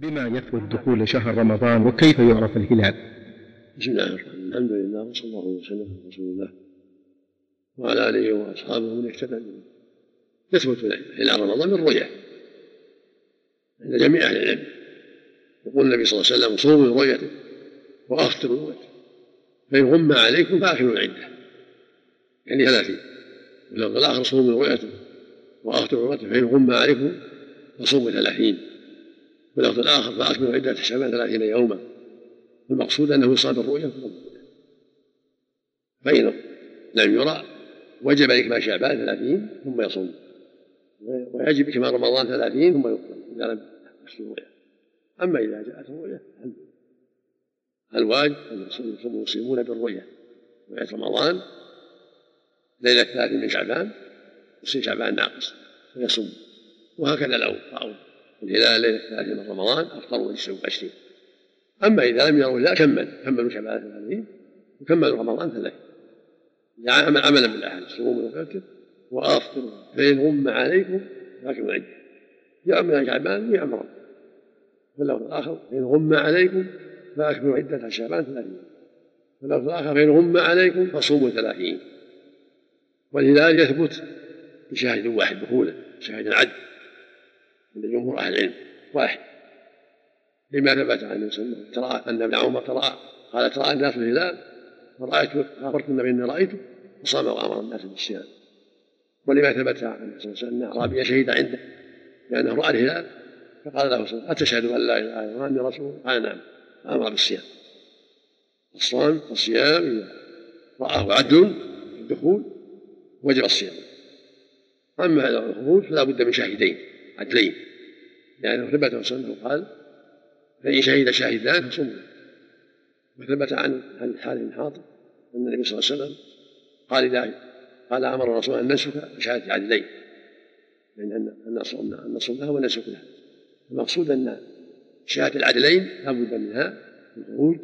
بما يثبت دخول شهر رمضان وكيف يعرف الهلال؟ بسم الله الرحمن الرحيم. الحمد لله وصلى الله وسلم على رسول الله وعلى آله وأصحابه من اهتدى يثبت هلال رمضان بالرؤيا عند جميع أهل العلم. يقول النبي صلى الله عليه وسلم صوموا برؤيته وأفطروا برؤيته فإن غم عليكم فاكلوا العده يعني ثلاثين واللفظ الآخر صوموا برؤيته وأفطروا برؤيته فإن غم عليكم فصوموا ثلاثين. واللفظ الآخر فاكملوا عدة شعبان ثلاثين يوما. المقصود أنه يصاب الرؤيا فإن لم يرى وجب إكمال شعبان ثلاثين ثم يصوم. ويجب إكمال رمضان ثلاثين ثم يفطر إذا لم يحصل الرؤيا. أما إذا جاءت الرؤيا الواجب أن يصوم المسلمون بالرؤيا. رؤية رمضان ليلة ثلاثين من شعبان يصير شعبان ناقص فيصوم. وهكذا رأوا الهلال ليلة ثلاثين من رمضان أفطروا ويجسوا عشرين. أما إذا لم يروا لا كمل كملوا شعبان ثلاثين وكملوا رمضان ثلاثين عمل عملا بالاحاديث صوموا وفكر وافطروا فان غم عليكم فاكلوا العده يعم من شعبان ويعم رمضان. واللفظ الآخر فان غم عليكم فاكملوا عدة شعبان ثلاثين. واللفظ الآخر فان غم عليكم فصوموا ثلاثين. والهلال يثبت بشاهد واحد دخولا شاهد العدل. عند جمهور أهل العلم. واحد. لما ثبت عن النبي صلى الله عليه وسلم ترى أن ابن عمر ترى قال ترى الناس الهلال فرأيت أخبرت النبي أني رأيته فصام وأمر الناس بالصيام. ولما ثبت عن النبي صلى الله عليه وسلم أن أعرابيا شهد عنده لأنه رأى الهلال فقال له صلى الله عليه وسلم أتشهد أن لا إله إلا الله وأني رسول قال نعم فأمر بالصيام. الصوم والصيام إذا رآه عدل الدخول وجب الصيام. أما الخروج فلا بد من شاهدين. عدلين. لأنه ثبت وسلم قال فإن شهد شاهدان فصموا وثبت عن عن حال بن حاطب أن النبي صلى الله عليه وسلم قال إذا قال أمر الرسول أن ننسك بشهاده عدلين. يعني أن نصوم أن نصوم لها. المقصود أن شهادة العدلين لا بد منها في الخروج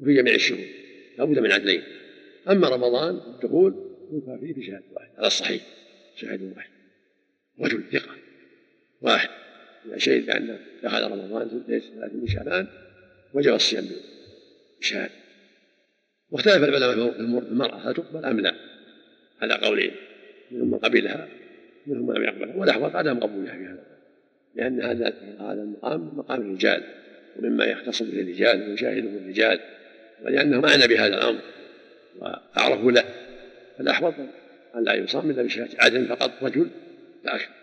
وفي جميع الشهور لا بد من عدلين. أما رمضان الدخول يوفى فيه بشهادة واحد هذا الصحيح شهادة واحد رجل ثقة. واحد. إذا شهد بانه دخل رمضان ليلة 30 من شعبان وجب الصيام إشهاد واختلف العلماء في المرأة هل تقبل أم لا؟ على قولين منهم من قبلها منهم من لم يقبلها. والأحوط عدم قبولها في هذا لأن هذا هذا المقام مقام الرجال ومما يختص به الرجال ويشاهده الرجال ولأنهم أعنى بهذا الأمر وأعرفوا له. فالأحوط أن لا يصام إلا بشهادة عدل فقط رجل لا أكثر